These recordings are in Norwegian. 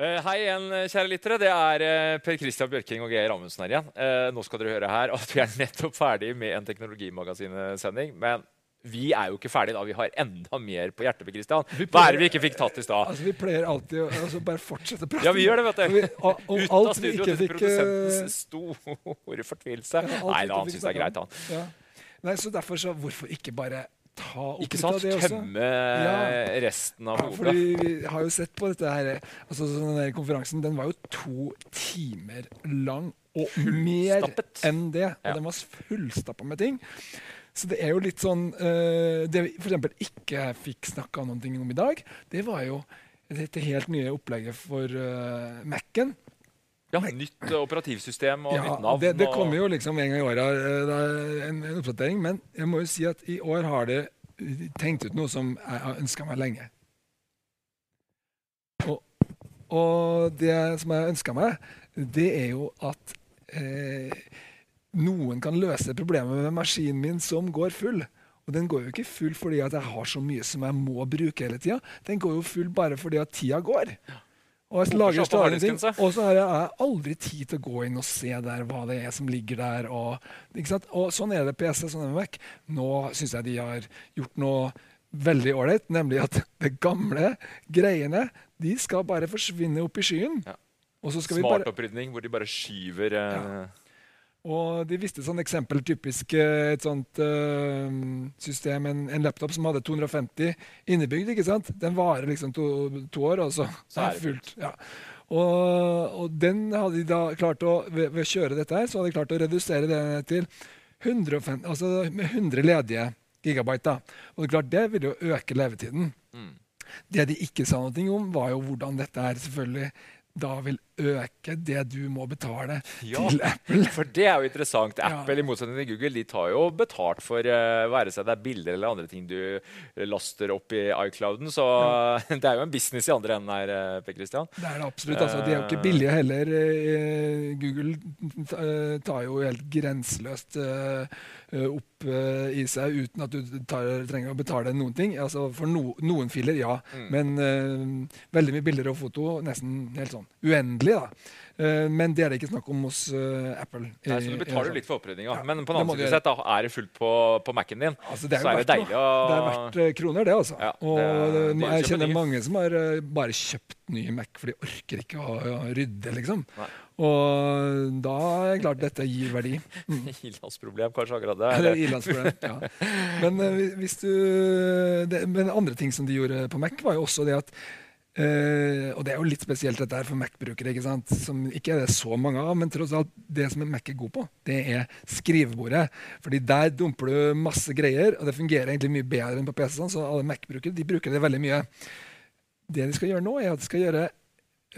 Hei igjen, kjære lyttere. Det er eh, Per Christian Bjørking og Geir Amundsen her igjen. Eh, nå skal dere høre her at vi er nettopp ferdig med en Teknologimagasinet-sending. Men vi er jo ikke ferdig da. Vi har enda mer på hjertet. Christian. Hva er det vi ikke fikk tatt i stad? Altså, vi pleier alltid å altså, bare fortsette å prate. Ja, vi gjør det, vet du. Vi, og, og Ut av studio til produsentens store fortvilelse. Ja, Nei da, han syns det er greit, han. Ja. Nei, så derfor så Hvorfor ikke bare ta opp Ikke sant? sant? av det også? Tømme Ja. resten av Ja, fordi vi har jo sett på dette her altså den der Konferansen den var jo to timer lang og mer enn det. Og Ja. den var fullstappa med ting. Så det er jo litt sånn uh, Det vi f.eks. ikke fikk snakka ting om i dag, det var jo dette helt nye opplegget for uh, Mac-en. Ja, nytt operativsystem og Ja, nytt navn. det, det kommer jo liksom en gang i året, eh, en, en oppdatering. Men jeg må jo si at i år har det eh, tenkt ut noe som jeg har ønska meg lenge. Og, og det som jeg har ønska meg, det er jo at eh, noen kan løse problemet med maskinen min som går full. Og den går jo ikke full fordi at jeg har så mye som jeg må bruke hele tida. Den går jo full bare fordi at tida går. Og jeg lager Photoshop og så. har jeg aldri tid til å gå inn og se der hva det er som ligger der. Og, og sånn er det PC, sånn er det Mac. Nå syns jeg de har gjort noe veldig ålreit, nemlig at de gamle greiene de skal bare forsvinne opp i skyen. Ja. Smartopprydning hvor de bare skyver eh, og de viste sånn eksempel, typisk eh, et sånt uh, system, en, en laptop som hadde 250 innebygd. ikke sant? Den varer liksom to, to år, og så, så er det fullt. Ja. Og, og den hadde de da klart å, ved, ved å kjøre dette her, så hadde de klart å redusere det til 150, altså med 100 ledige gigabyte. da. Og det klart, det ville jo øke levetiden. Mm. Det de ikke sa noe om, var jo hvordan dette her selvfølgelig da vil øke det du må betale Ja, til Apple. for det er jo interessant. Ja. Apple i motsetning til Google de tar jo betalt for uh, være seg det er bilder eller andre ting du laster opp i iClouden. Så det er jo en business i andre enden her, eh, Per Christian. Det er det absolutt. Altså, de er jo ikke billige heller. Eh, Google eh, tar jo helt grenseløst uh, opp app uh, i seg uten at du tar, trenger å betale noen ting. Altså For no, noen filer, ja. Mm. Men uh, veldig mye bilder og foto, nesten helt sånn uendelig. da. Uh, men det er det ikke snakk om hos Apple. Nei, så du betaler litt for oppryddinga. Ja, men på den annen side da, er det fullt på, på Mac-en din, altså, det er så er det deilig å Det er verdt kroner, det, altså. Ja, det, og det, jeg kjenner mange som har bare kjøpt ny Mac, for de orker ikke å, å rydde, liksom. Nei. Og da er det klart dette gir verdi. Mm. Ilandsproblem, kanskje akkurat det. Eller ilandsproblem, ja. Men, uh, hvis du, det, men andre ting som de gjorde på Mac, var jo også det at uh, Og det er jo litt spesielt dette her for Mac-brukere, ikke sant? som ikke er det så mange av. Men tross alt, det som Mac er god på, det er skrivebordet. Fordi der dumper du masse greier, og det fungerer egentlig mye bedre enn på PC. Så alle Mac-brukere de bruker det veldig mye. Det de skal gjøre nå, er at de skal gjøre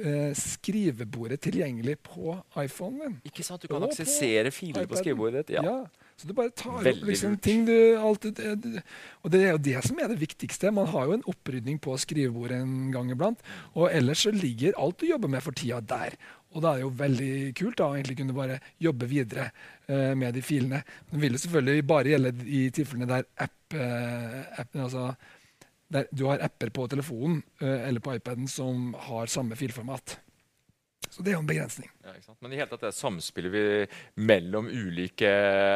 uh, skrivebordet tilgjengelig på iPhonen Ikke sant, Du kan aksessere filer på skrivebordet ditt. Ja. ja. Så du bare tar Veldig opp liksom, ting du alltid Og det er jo det som er det viktigste. Man har jo en opprydning på skrivebordet en gang iblant. Og ellers så ligger alt du jobber med for tida, der. Og da er det jo veldig kult da, egentlig kunne bare jobbe videre uh, med de filene. Det vil jo selvfølgelig bare gjelde i tilfellene der app, uh, app altså der du har apper på telefonen uh, eller på iPaden som har samme filformat. Så det er jo en begrensning. Ja, Men i hele tatt det samspillet vi mellom ulike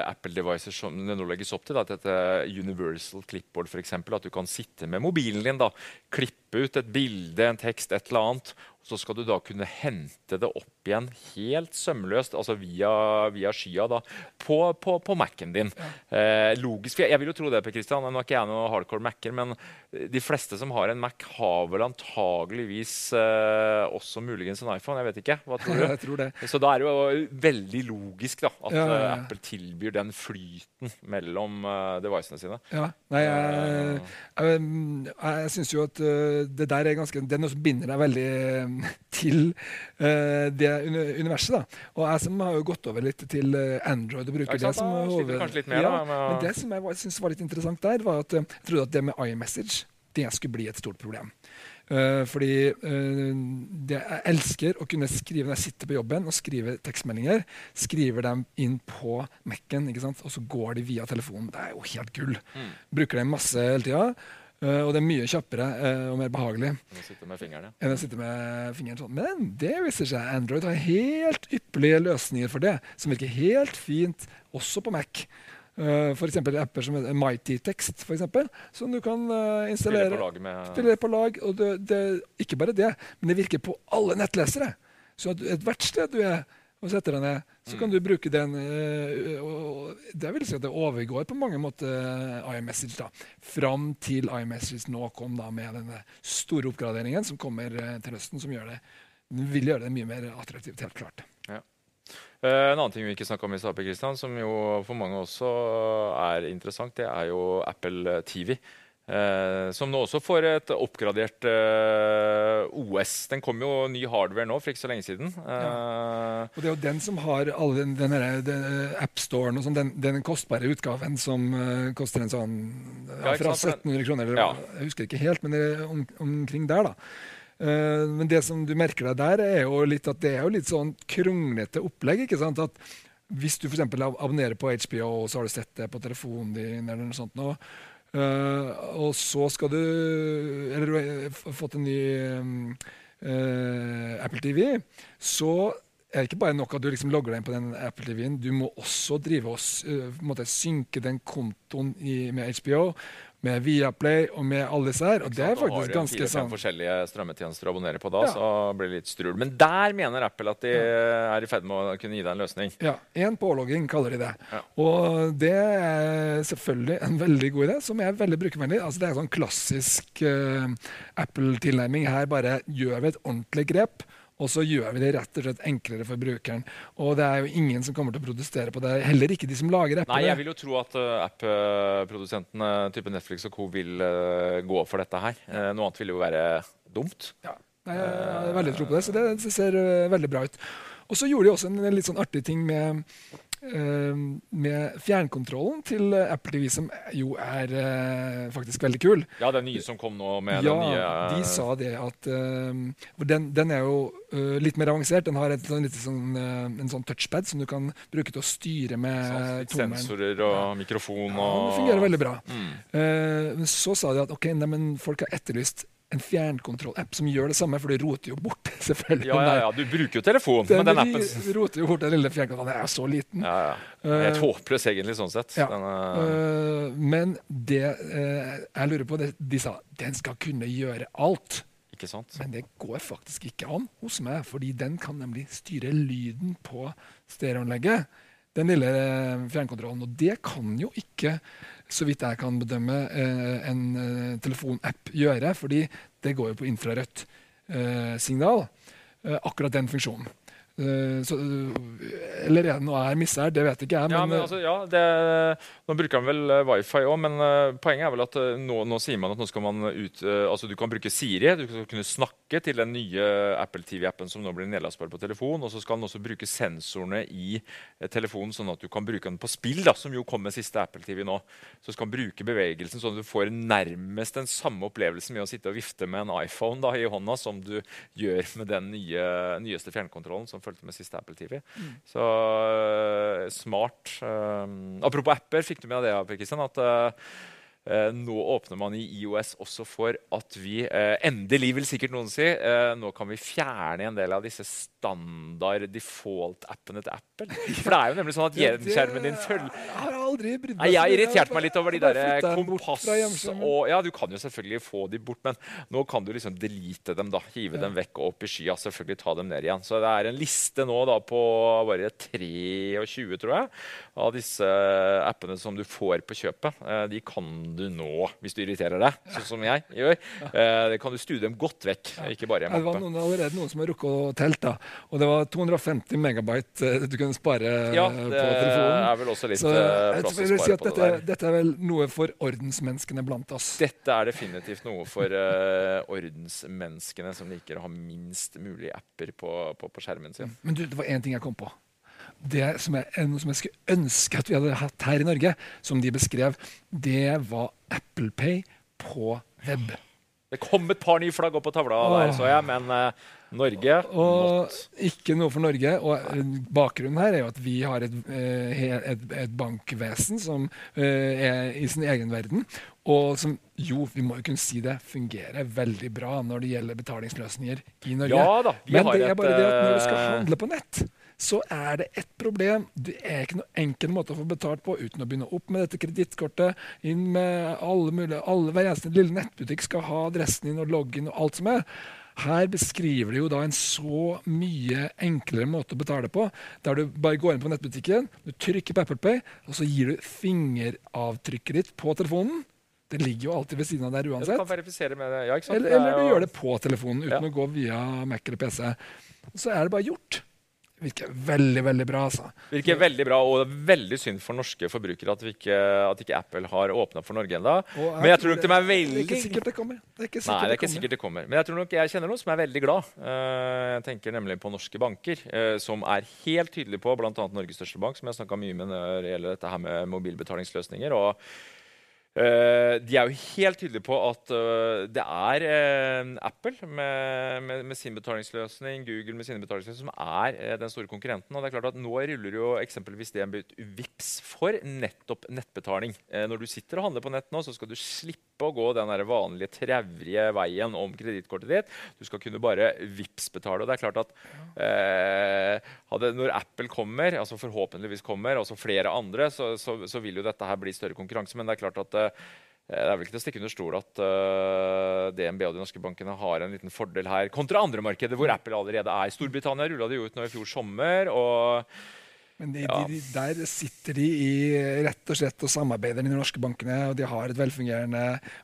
Apple-devices som det nå legges opp til, da, dette Universal Clipboard f.eks., at du kan sitte med mobilen din, da, klippe ut et bilde, en tekst, et eller annet, så skal du da kunne hente det opp igjen helt sømløst, altså via, via skya, da, på, på, på Mac-en din. Eh, logisk. Jeg vil jo tro det, Per Christian. Nå er ikke jeg noen hardcore Mac-er, men de fleste som har en Mac, har vel antageligvis eh, også muligens en iPhone. Jeg vet ikke. Hva tror du? jeg tror det. Så da er det jo veldig logisk da, at ja, ja, ja. Apple tilbyr den flyten mellom uh, devicene sine. Ja, Nei, jeg, jeg, jeg syns jo at det der er ganske Det er noe som binder deg veldig til uh, det universet. da. Og jeg som har jo gått over litt til Android og bruker det som over, mer, ja, da, men det som jeg syns var litt interessant der, var at jeg trodde at det med iMessage det skulle bli et stort problem. Uh, fordi uh, det, jeg elsker å kunne skrive når jeg sitter på jobben og skriver tekstmeldinger. Skriver dem inn på Mac-en, og så går de via telefonen. Det er jo helt gull. Mm. Bruker dem masse hele tida. Uh, og det er mye kjappere og mer behagelig enn å sitte med fingeren. Enn sitte med fingeren sånn. Men det viser seg. Android har helt ypperlige løsninger for det, som virker helt fint også på Mac. Uh, F.eks. apper som heter Mighty Text, for eksempel, som du kan uh, installere. Spille på lag. Med... Spille på lag og det, det, ikke bare det, men det virker på alle nettlesere. Så ethvert sted du er og setter deg ned, så kan du bruke den uh, og Det vil si at det overgår på mange måter iMessage. da, Fram til iMessage nå kom da med denne store oppgraderingen som kommer til høsten, som gjør det, vil gjøre det mye mer attraktivt. helt klart. Ja. Eh, en annen ting vi ikke snakka om i stad, som jo for mange også er interessant, det er jo Apple TV. Eh, som nå også får et oppgradert eh, OS. Den kom jo ny hardware nå for ikke så lenge siden. Ja. Eh, og Det er jo den som har alle den, den, den appstoren og sånn, den, den, kostbare utgaven som uh, koster en sånn ja, fra 1700 kroner. Eller, ja. Jeg husker ikke helt, men det er om, omkring der. da. Uh, men det som du merker deg der, er jo litt at det er jo litt sånn kronglete opplegg. ikke sant? At Hvis du f.eks. abonnerer på HBO, og så har du sett det på telefonen din, eller noe sånt nå, og så skal du Eller du har fått en ny uh, Apple TV, så er det ikke bare nok at du liksom logger deg inn på den Apple TV-en. Du må også drive og synke den kontoen i, med HBO med Viaplay og med alle disse her. Og det er faktisk ganske sant. Har fire-fem forskjellige strømmetjenester å abonnere på da, ja. så blir det litt strul. Men der mener Apple at de er i ferd med å kunne gi deg en løsning. Ja. Én pålogging kaller de det. Ja. Og det er selvfølgelig en veldig god idé, som er veldig brukervennlig. Altså, det er sånn klassisk uh, Apple-tilnærming. Her bare gjør vi et ordentlig grep og så gjør vi det rett og slett enklere for brukeren. Og det er jo ingen som kommer til å protestere på det. Heller ikke de som lager appene. Nei, jeg vil jo tro at uh, app-produsentene type Netflix og co. vil uh, gå for dette her. Uh, noe annet ville jo være dumt. Ja, Nei, jeg har veldig tro på det, så det, det ser veldig bra ut. Og så gjorde de også en, en litt sånn artig ting med med fjernkontrollen til Apple TV, som jo er uh, faktisk veldig kul. Ja, den nye som kom nå med ja, den nye de sa det at den, den, er jo litt mer avansert. Den har et, sånn, sånn, en sånn touchpad som du kan bruke til å styre med sånn, tommelen. Sensorer og ja. mikrofon og ja, Det fungerer veldig bra. Mm. så sa de at ok, nei, men folk har etterlyst en fjernkontroll-app som gjør det samme, for du roter jo bort. selvfølgelig. Ja, ja, ja. Du bruker jo telefon, den, med den appen Vi roter jo bort den lille fjernkontrollen. Den er så liten. Ja, ja. Helt uh, håpløs, egentlig, sånn sett. Ja. Den, Uh, men det uh, jeg lurer på, det, de sa den skal kunne gjøre alt. Ikke sant? Men det går faktisk ikke an hos meg, fordi den kan nemlig styre lyden på stereoanlegget. Den lille fjernkontrollen. Og det kan jo ikke så vidt jeg kan bedømme, eh, en eh, telefonapp gjøre. Fordi det går jo på infrarødt eh, signal, akkurat den funksjonen. Uh, så, eller er det noe jeg misser her? Det vet ikke jeg. Ja, men, men altså, ja, det, nå bruker han vel wifi òg, men poenget er vel at nå, nå, sier man at nå skal man ut altså Du kan bruke Siri, du skal kunne snakke til den nye Apple TV-appen som nå blir nedlastbar på telefon. Og så skal den også bruke sensorene i telefonen, sånn at du kan bruke den på spill, da, som jo kom med siste Apple TV nå. Så skal den bruke bevegelsen sånn at du får nærmest den samme opplevelsen med å sitte og vifte med en iPhone da, i hånda som du gjør med den nye, nyeste fjernkontrollen. som fulgte med siste Apple TV. Mm. Så uh, smart. Um, apropos apper, fikk du med deg det, Kristian? At uh, Eh, nå åpner man i IOS også for at vi eh, endelig, vil sikkert noen si, eh, nå kan vi fjerne en del av disse standard default-appene til Apple. For det er jo nemlig sånn at gjenskjermen din følger Jeg har aldri brydd meg Jeg irritert meg litt over de der kompass og Ja, du kan jo selvfølgelig få de bort, men nå kan du liksom delete dem, da. Hive ja. dem vekk og opp i skya. Selvfølgelig ta dem ned igjen. Så det er en liste nå da på bare 23, tror jeg, av disse appene som du får på kjøpet. De kan du nå, hvis du irriterer deg, sånn som jeg gjør. Eh, det kan du stue dem godt vekk. ikke bare Det var noen, allerede noen som har rukket å telte. Og det var 250 megabyte eh, du kunne spare ja, på telefonen. Det er vel også litt Så, eh, plass å spare si på dette, det. Dette er vel noe for ordensmenneskene blant oss? Dette er definitivt noe for uh, ordensmenneskene som liker å ha minst mulig apper på, på, på skjermen sin. Men du, det var én ting jeg kom på det som jeg, noe som jeg skulle ønske at vi hadde hatt her i Norge, som de beskrev, det var Apple Pay på web. Det kom et par nye flagg opp på tavla der, så jeg, men Norge og not. Ikke noe for Norge. Og eh, bakgrunnen her er jo at vi har et, eh, et, et bankvesen som uh, er i sin egen verden. Og som jo, vi må jo kunne si det, fungerer veldig bra når det gjelder betalingsløsninger i Norge. Ja da, Men det er bare det at når du skal handle på nett så er det ett problem. Det er ikke noen enkel måte å få betalt på uten å begynne opp med dette kredittkortet. Inn med alle mulige, alle, Hver eneste lille nettbutikk skal ha adressen din og loggen og alt som er. Her beskriver de jo da en så mye enklere måte å betale på. Der du bare går inn på nettbutikken, du trykker på Apple Pay, og så gir du fingeravtrykket ditt på telefonen. Det ligger jo alltid ved siden av der uansett. Du kan verifisere med det. Ja, ikke eller, eller, du gjør det på telefonen uten ja. å gå via Mac eller PC. Så er det bare gjort virker veldig veldig bra. altså. Virker veldig bra, og det er veldig synd for norske forbrukere at, ikke, at ikke Apple har åpna for Norge ennå. Men jeg tror nok de er veldig Det er ikke sikkert det kommer. Det ikke Nei, det er ikke sikkert det kommer. Men jeg tror nok jeg kjenner noen som er veldig glad. Eh, jeg tenker nemlig på norske banker, eh, som er helt tydelige på, bl.a. Norges største bank, som jeg snakka mye med når det gjelder dette her med mobilbetalingsløsninger. og de er jo helt tydelige på at uh, det er uh, Apple med, med, med, sin betalingsløsning, Google med sine betalingsløsninger, som er den store konkurrenten. Og det er klart at Nå ruller jo eksempelvis DNB ut VIPS for nettopp nettbetaling. når du sitter og handler på nett nå, så skal du slippe å gå den vanlige traurige veien om kredittkortet ditt. Du skal kunne bare VIPS-betale. og det er klart at hadde, Når Apple kommer, altså forhåpentligvis kommer, og så flere andre, så, så, så vil jo dette her bli større konkurranse. Men det er klart at Eh, det er vel ikke til å stikke under stol at uh, DNB og de norske bankene har en liten fordel her kontra andre markeder hvor Apple allerede er. Storbritannia rulla det ut nå i fjor sommer. og men de, ja. de, der sitter de i rett og slett og samarbeider med de norske bankene. Og de har et velfungerende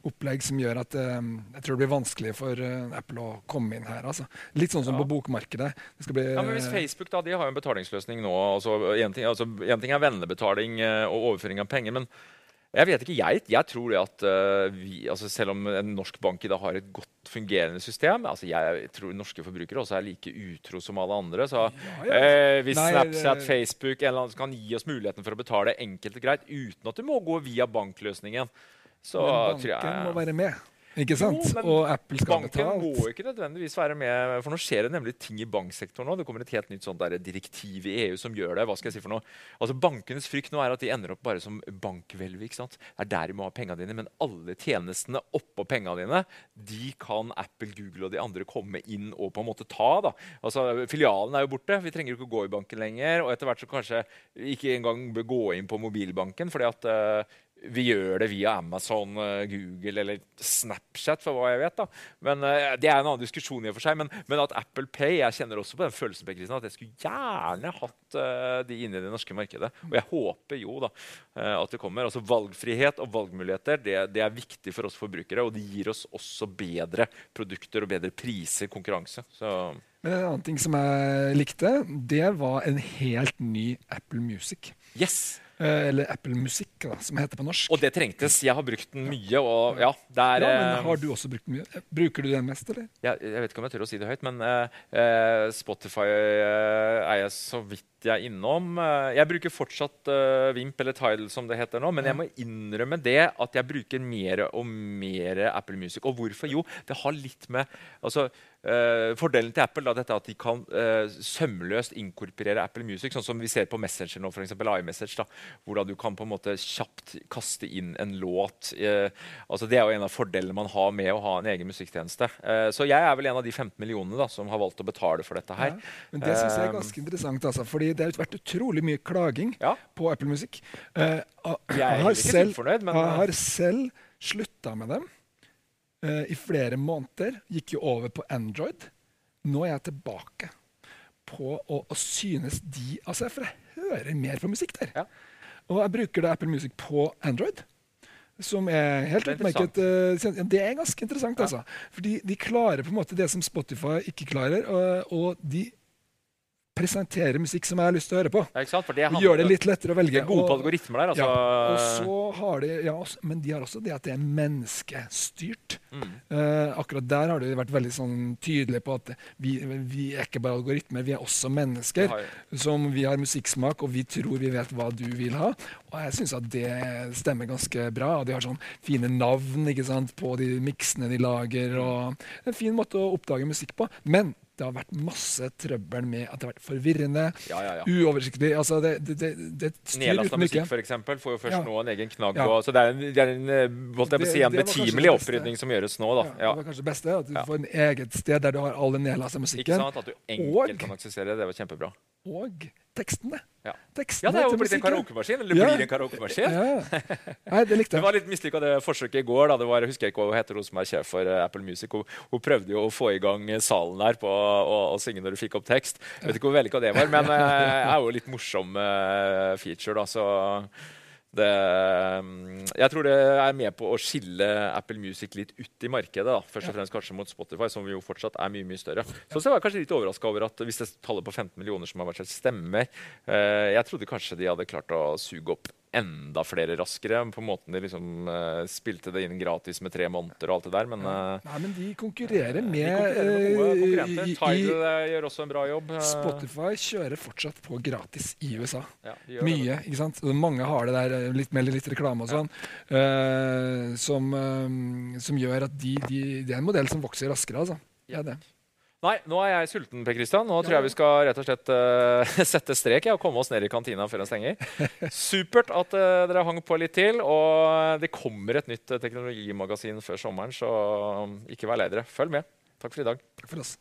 opplegg som gjør at um, jeg tror det blir vanskelig for uh, Apple å komme inn her. Altså. Litt sånn som ja. på bokmarkedet. Bli, ja, men hvis Facebook da, de har jo en betalingsløsning nå. Altså, en, ting, altså, ting er vennebetaling og overføring av penger. men Jeg vet ikke, jeg, jeg tror at uh, vi, altså selv om en norsk bank i dag har et godt fungerende system altså Jeg tror norske forbrukere også er like utro som alle andre. Så ja, ja. Eh, hvis Nei, Snapchat. Facebook en eller annen kan gi oss muligheten for å betale enkelt og greit uten at du må gå via bankløsningen, så tror jeg Banken må være med. Ikke sant? Jo, og Apple skal banken betalt. Banken må ikke nødvendigvis være med, for nå skjer det nemlig ting i banksektoren nå. Det kommer et helt nytt sånt der direktiv i EU som gjør det. Hva skal jeg si for noe? Altså Bankenes frykt nå er at de ender opp bare som bankhvelvet. ikke sant? Det er der de må ha pengene dine, men alle tjenestene oppå pengene dine, de kan Apple, Google og de andre komme inn og på en måte ta. da. Altså Filialen er jo borte. Vi trenger ikke å gå i banken lenger. Og etter hvert så kanskje ikke engang gå inn på mobilbanken, fordi at uh, vi gjør det via Amazon, eh, Google eller Snapchat, for hva jeg vet. da. Men uh, Det er en annen diskusjon i og for seg. Men, men, at Apple Pay Jeg kjenner også på den følelsen Christian, at jeg skulle gjerne hatt uh, de inne i det norske markedet. Og jeg håper jo da at det kommer. Altså Valgfrihet og valgmuligheter det, det, er viktig for oss forbrukere. Og det gir oss også bedre produkter og bedre priser, konkurranse. Så men en annen ting som jeg likte, det var en helt ny Apple Music. Yes! Eh, eller Apple Musikk, da, som heter på norsk. Og det trengtes. Jeg har brukt den mye. og ja, er, ja, men Har du også brukt den mye? Bruker du den mest, eller? Jeg, jeg vet ikke om jeg tør å si det høyt, men uh, Spotify uh, er jeg så vidt jeg innom. Jeg bruker fortsatt uh, Vimp eller Tidal, som det heter nå, men jeg må innrømme det at jeg bruker mer og mer Apple Music. Og hvorfor? Jo, det har litt med altså, Uh, fordelen til Apple er at de kan uh, sømløst inkorporere Apple Music, sånn som vi ser på Messenger nå, eksempel, iMessage, da, hvor da du kan på en måte kjapt kaste inn en låt. Uh, altså Det er jo en av fordelene man har med å ha en egen musikktjeneste. så jeg er vel en av de 15 millionene da, som har valgt å betale for dette her. Ja, men Det synes jeg er ganske interessant, altså, fordi det har vært utrolig mye klaging ja. på Apple Music. jeg er ikke selv, fornøyd, men har selv slutta med dem uh, i flere måneder. Gikk jo over på Android. Nå er jeg tilbake på å, å synes de Altså, for jeg hører mer på musikk der. Ja. Og jeg bruker da Apple Music på Android. Som er helt utmerket. Uh, det er ganske interessant, ja. altså. Fordi de klarer på en måte det som Spotify ikke klarer. og, og de presentere musikk som jeg har lyst til å høre på. Ja, ikke sant? For det Gjør det litt lettere å velge. Det er gode på algoritmer der. Altså. Ja, og så har de, ja, men de har også det at det er menneskestyrt. Mm. Uh, akkurat der har de vært veldig sånn tydelige på at vi, vi, er ikke bare algoritmer, vi er også mennesker. Har... Som vi har musikksmak, og vi tror vi vet hva du vil ha. Og jeg syns at det stemmer ganske bra. Og de har sånn fine navn ikke sant, på de miksene de lager. og en fin måte å oppdage musikk på. Men det har vært masse trøbbel med at det har vært forvirrende, ja, ja, ja. uoversiktlig. altså Det, det, det, mye. musikk, f.eks., får jo først nå en egen knagg. Ja. så det er en, det er en, eh, si, en betimelig opprydning som gjøres nå. da. Det var kanskje det beste, at du får en eget sted der du har all den nedlasta musikken. Ikke sant, At du enkelt og, kan aksessere det. Det var kjempebra. Og tekstene. Ja. tekstene ja, det er jo blitt en karaokemaskin. Eller ja. blir en karaokemaskin. Ja. Nei, det likte jeg. Det var litt mislykka det forsøket i går. da, det var, Jeg husker ikke hva hun heter, hun som er sjef for uh, Apple Music. Hun, hun, prøvde jo å få i gang salen her på å, å synge når du fikk opp tekst. Jeg vet ikke hvor vellykka det var, men det uh, er jo litt morsom feature. da, så det, mm, jeg tror det er med på å skille Apple Music litt ut i markedet. Da. Først og fremst kanskje mot Spotify, som jo fortsatt er mye mye større. Så, så var jeg kanskje litt overraska over at hvis det tallet på 15 millioner som har vært stemmer eh, Jeg trodde kanskje de hadde klart å suge opp enda flere raskere på måten de liksom uh, spilte det inn gratis med tre måneder og alt det der. Men, uh, Nei, men de konkurrerer med, de konkurrerer med gode konkurrenter. Tidal gjør også en bra jobb. Spotify kjører fortsatt på gratis i USA. Ja, Mye. ikke sant? Mange har det der litt med litt reklame og sånn, ja. som, som, gjør at de, de, det er en modell som vokser raskere. altså. Ja, det. Nei, nå er jeg sulten, Per Kristian. Nå tror jeg vi skal rett og slett uh, sette strek ja, og komme oss ned i kantina før den stenger. Supert at uh, dere hang på litt til. Og det kommer et nytt teknologimagasin før sommeren, så um, ikke vær lei dere. Følg med. Takk for i dag. Takk for oss.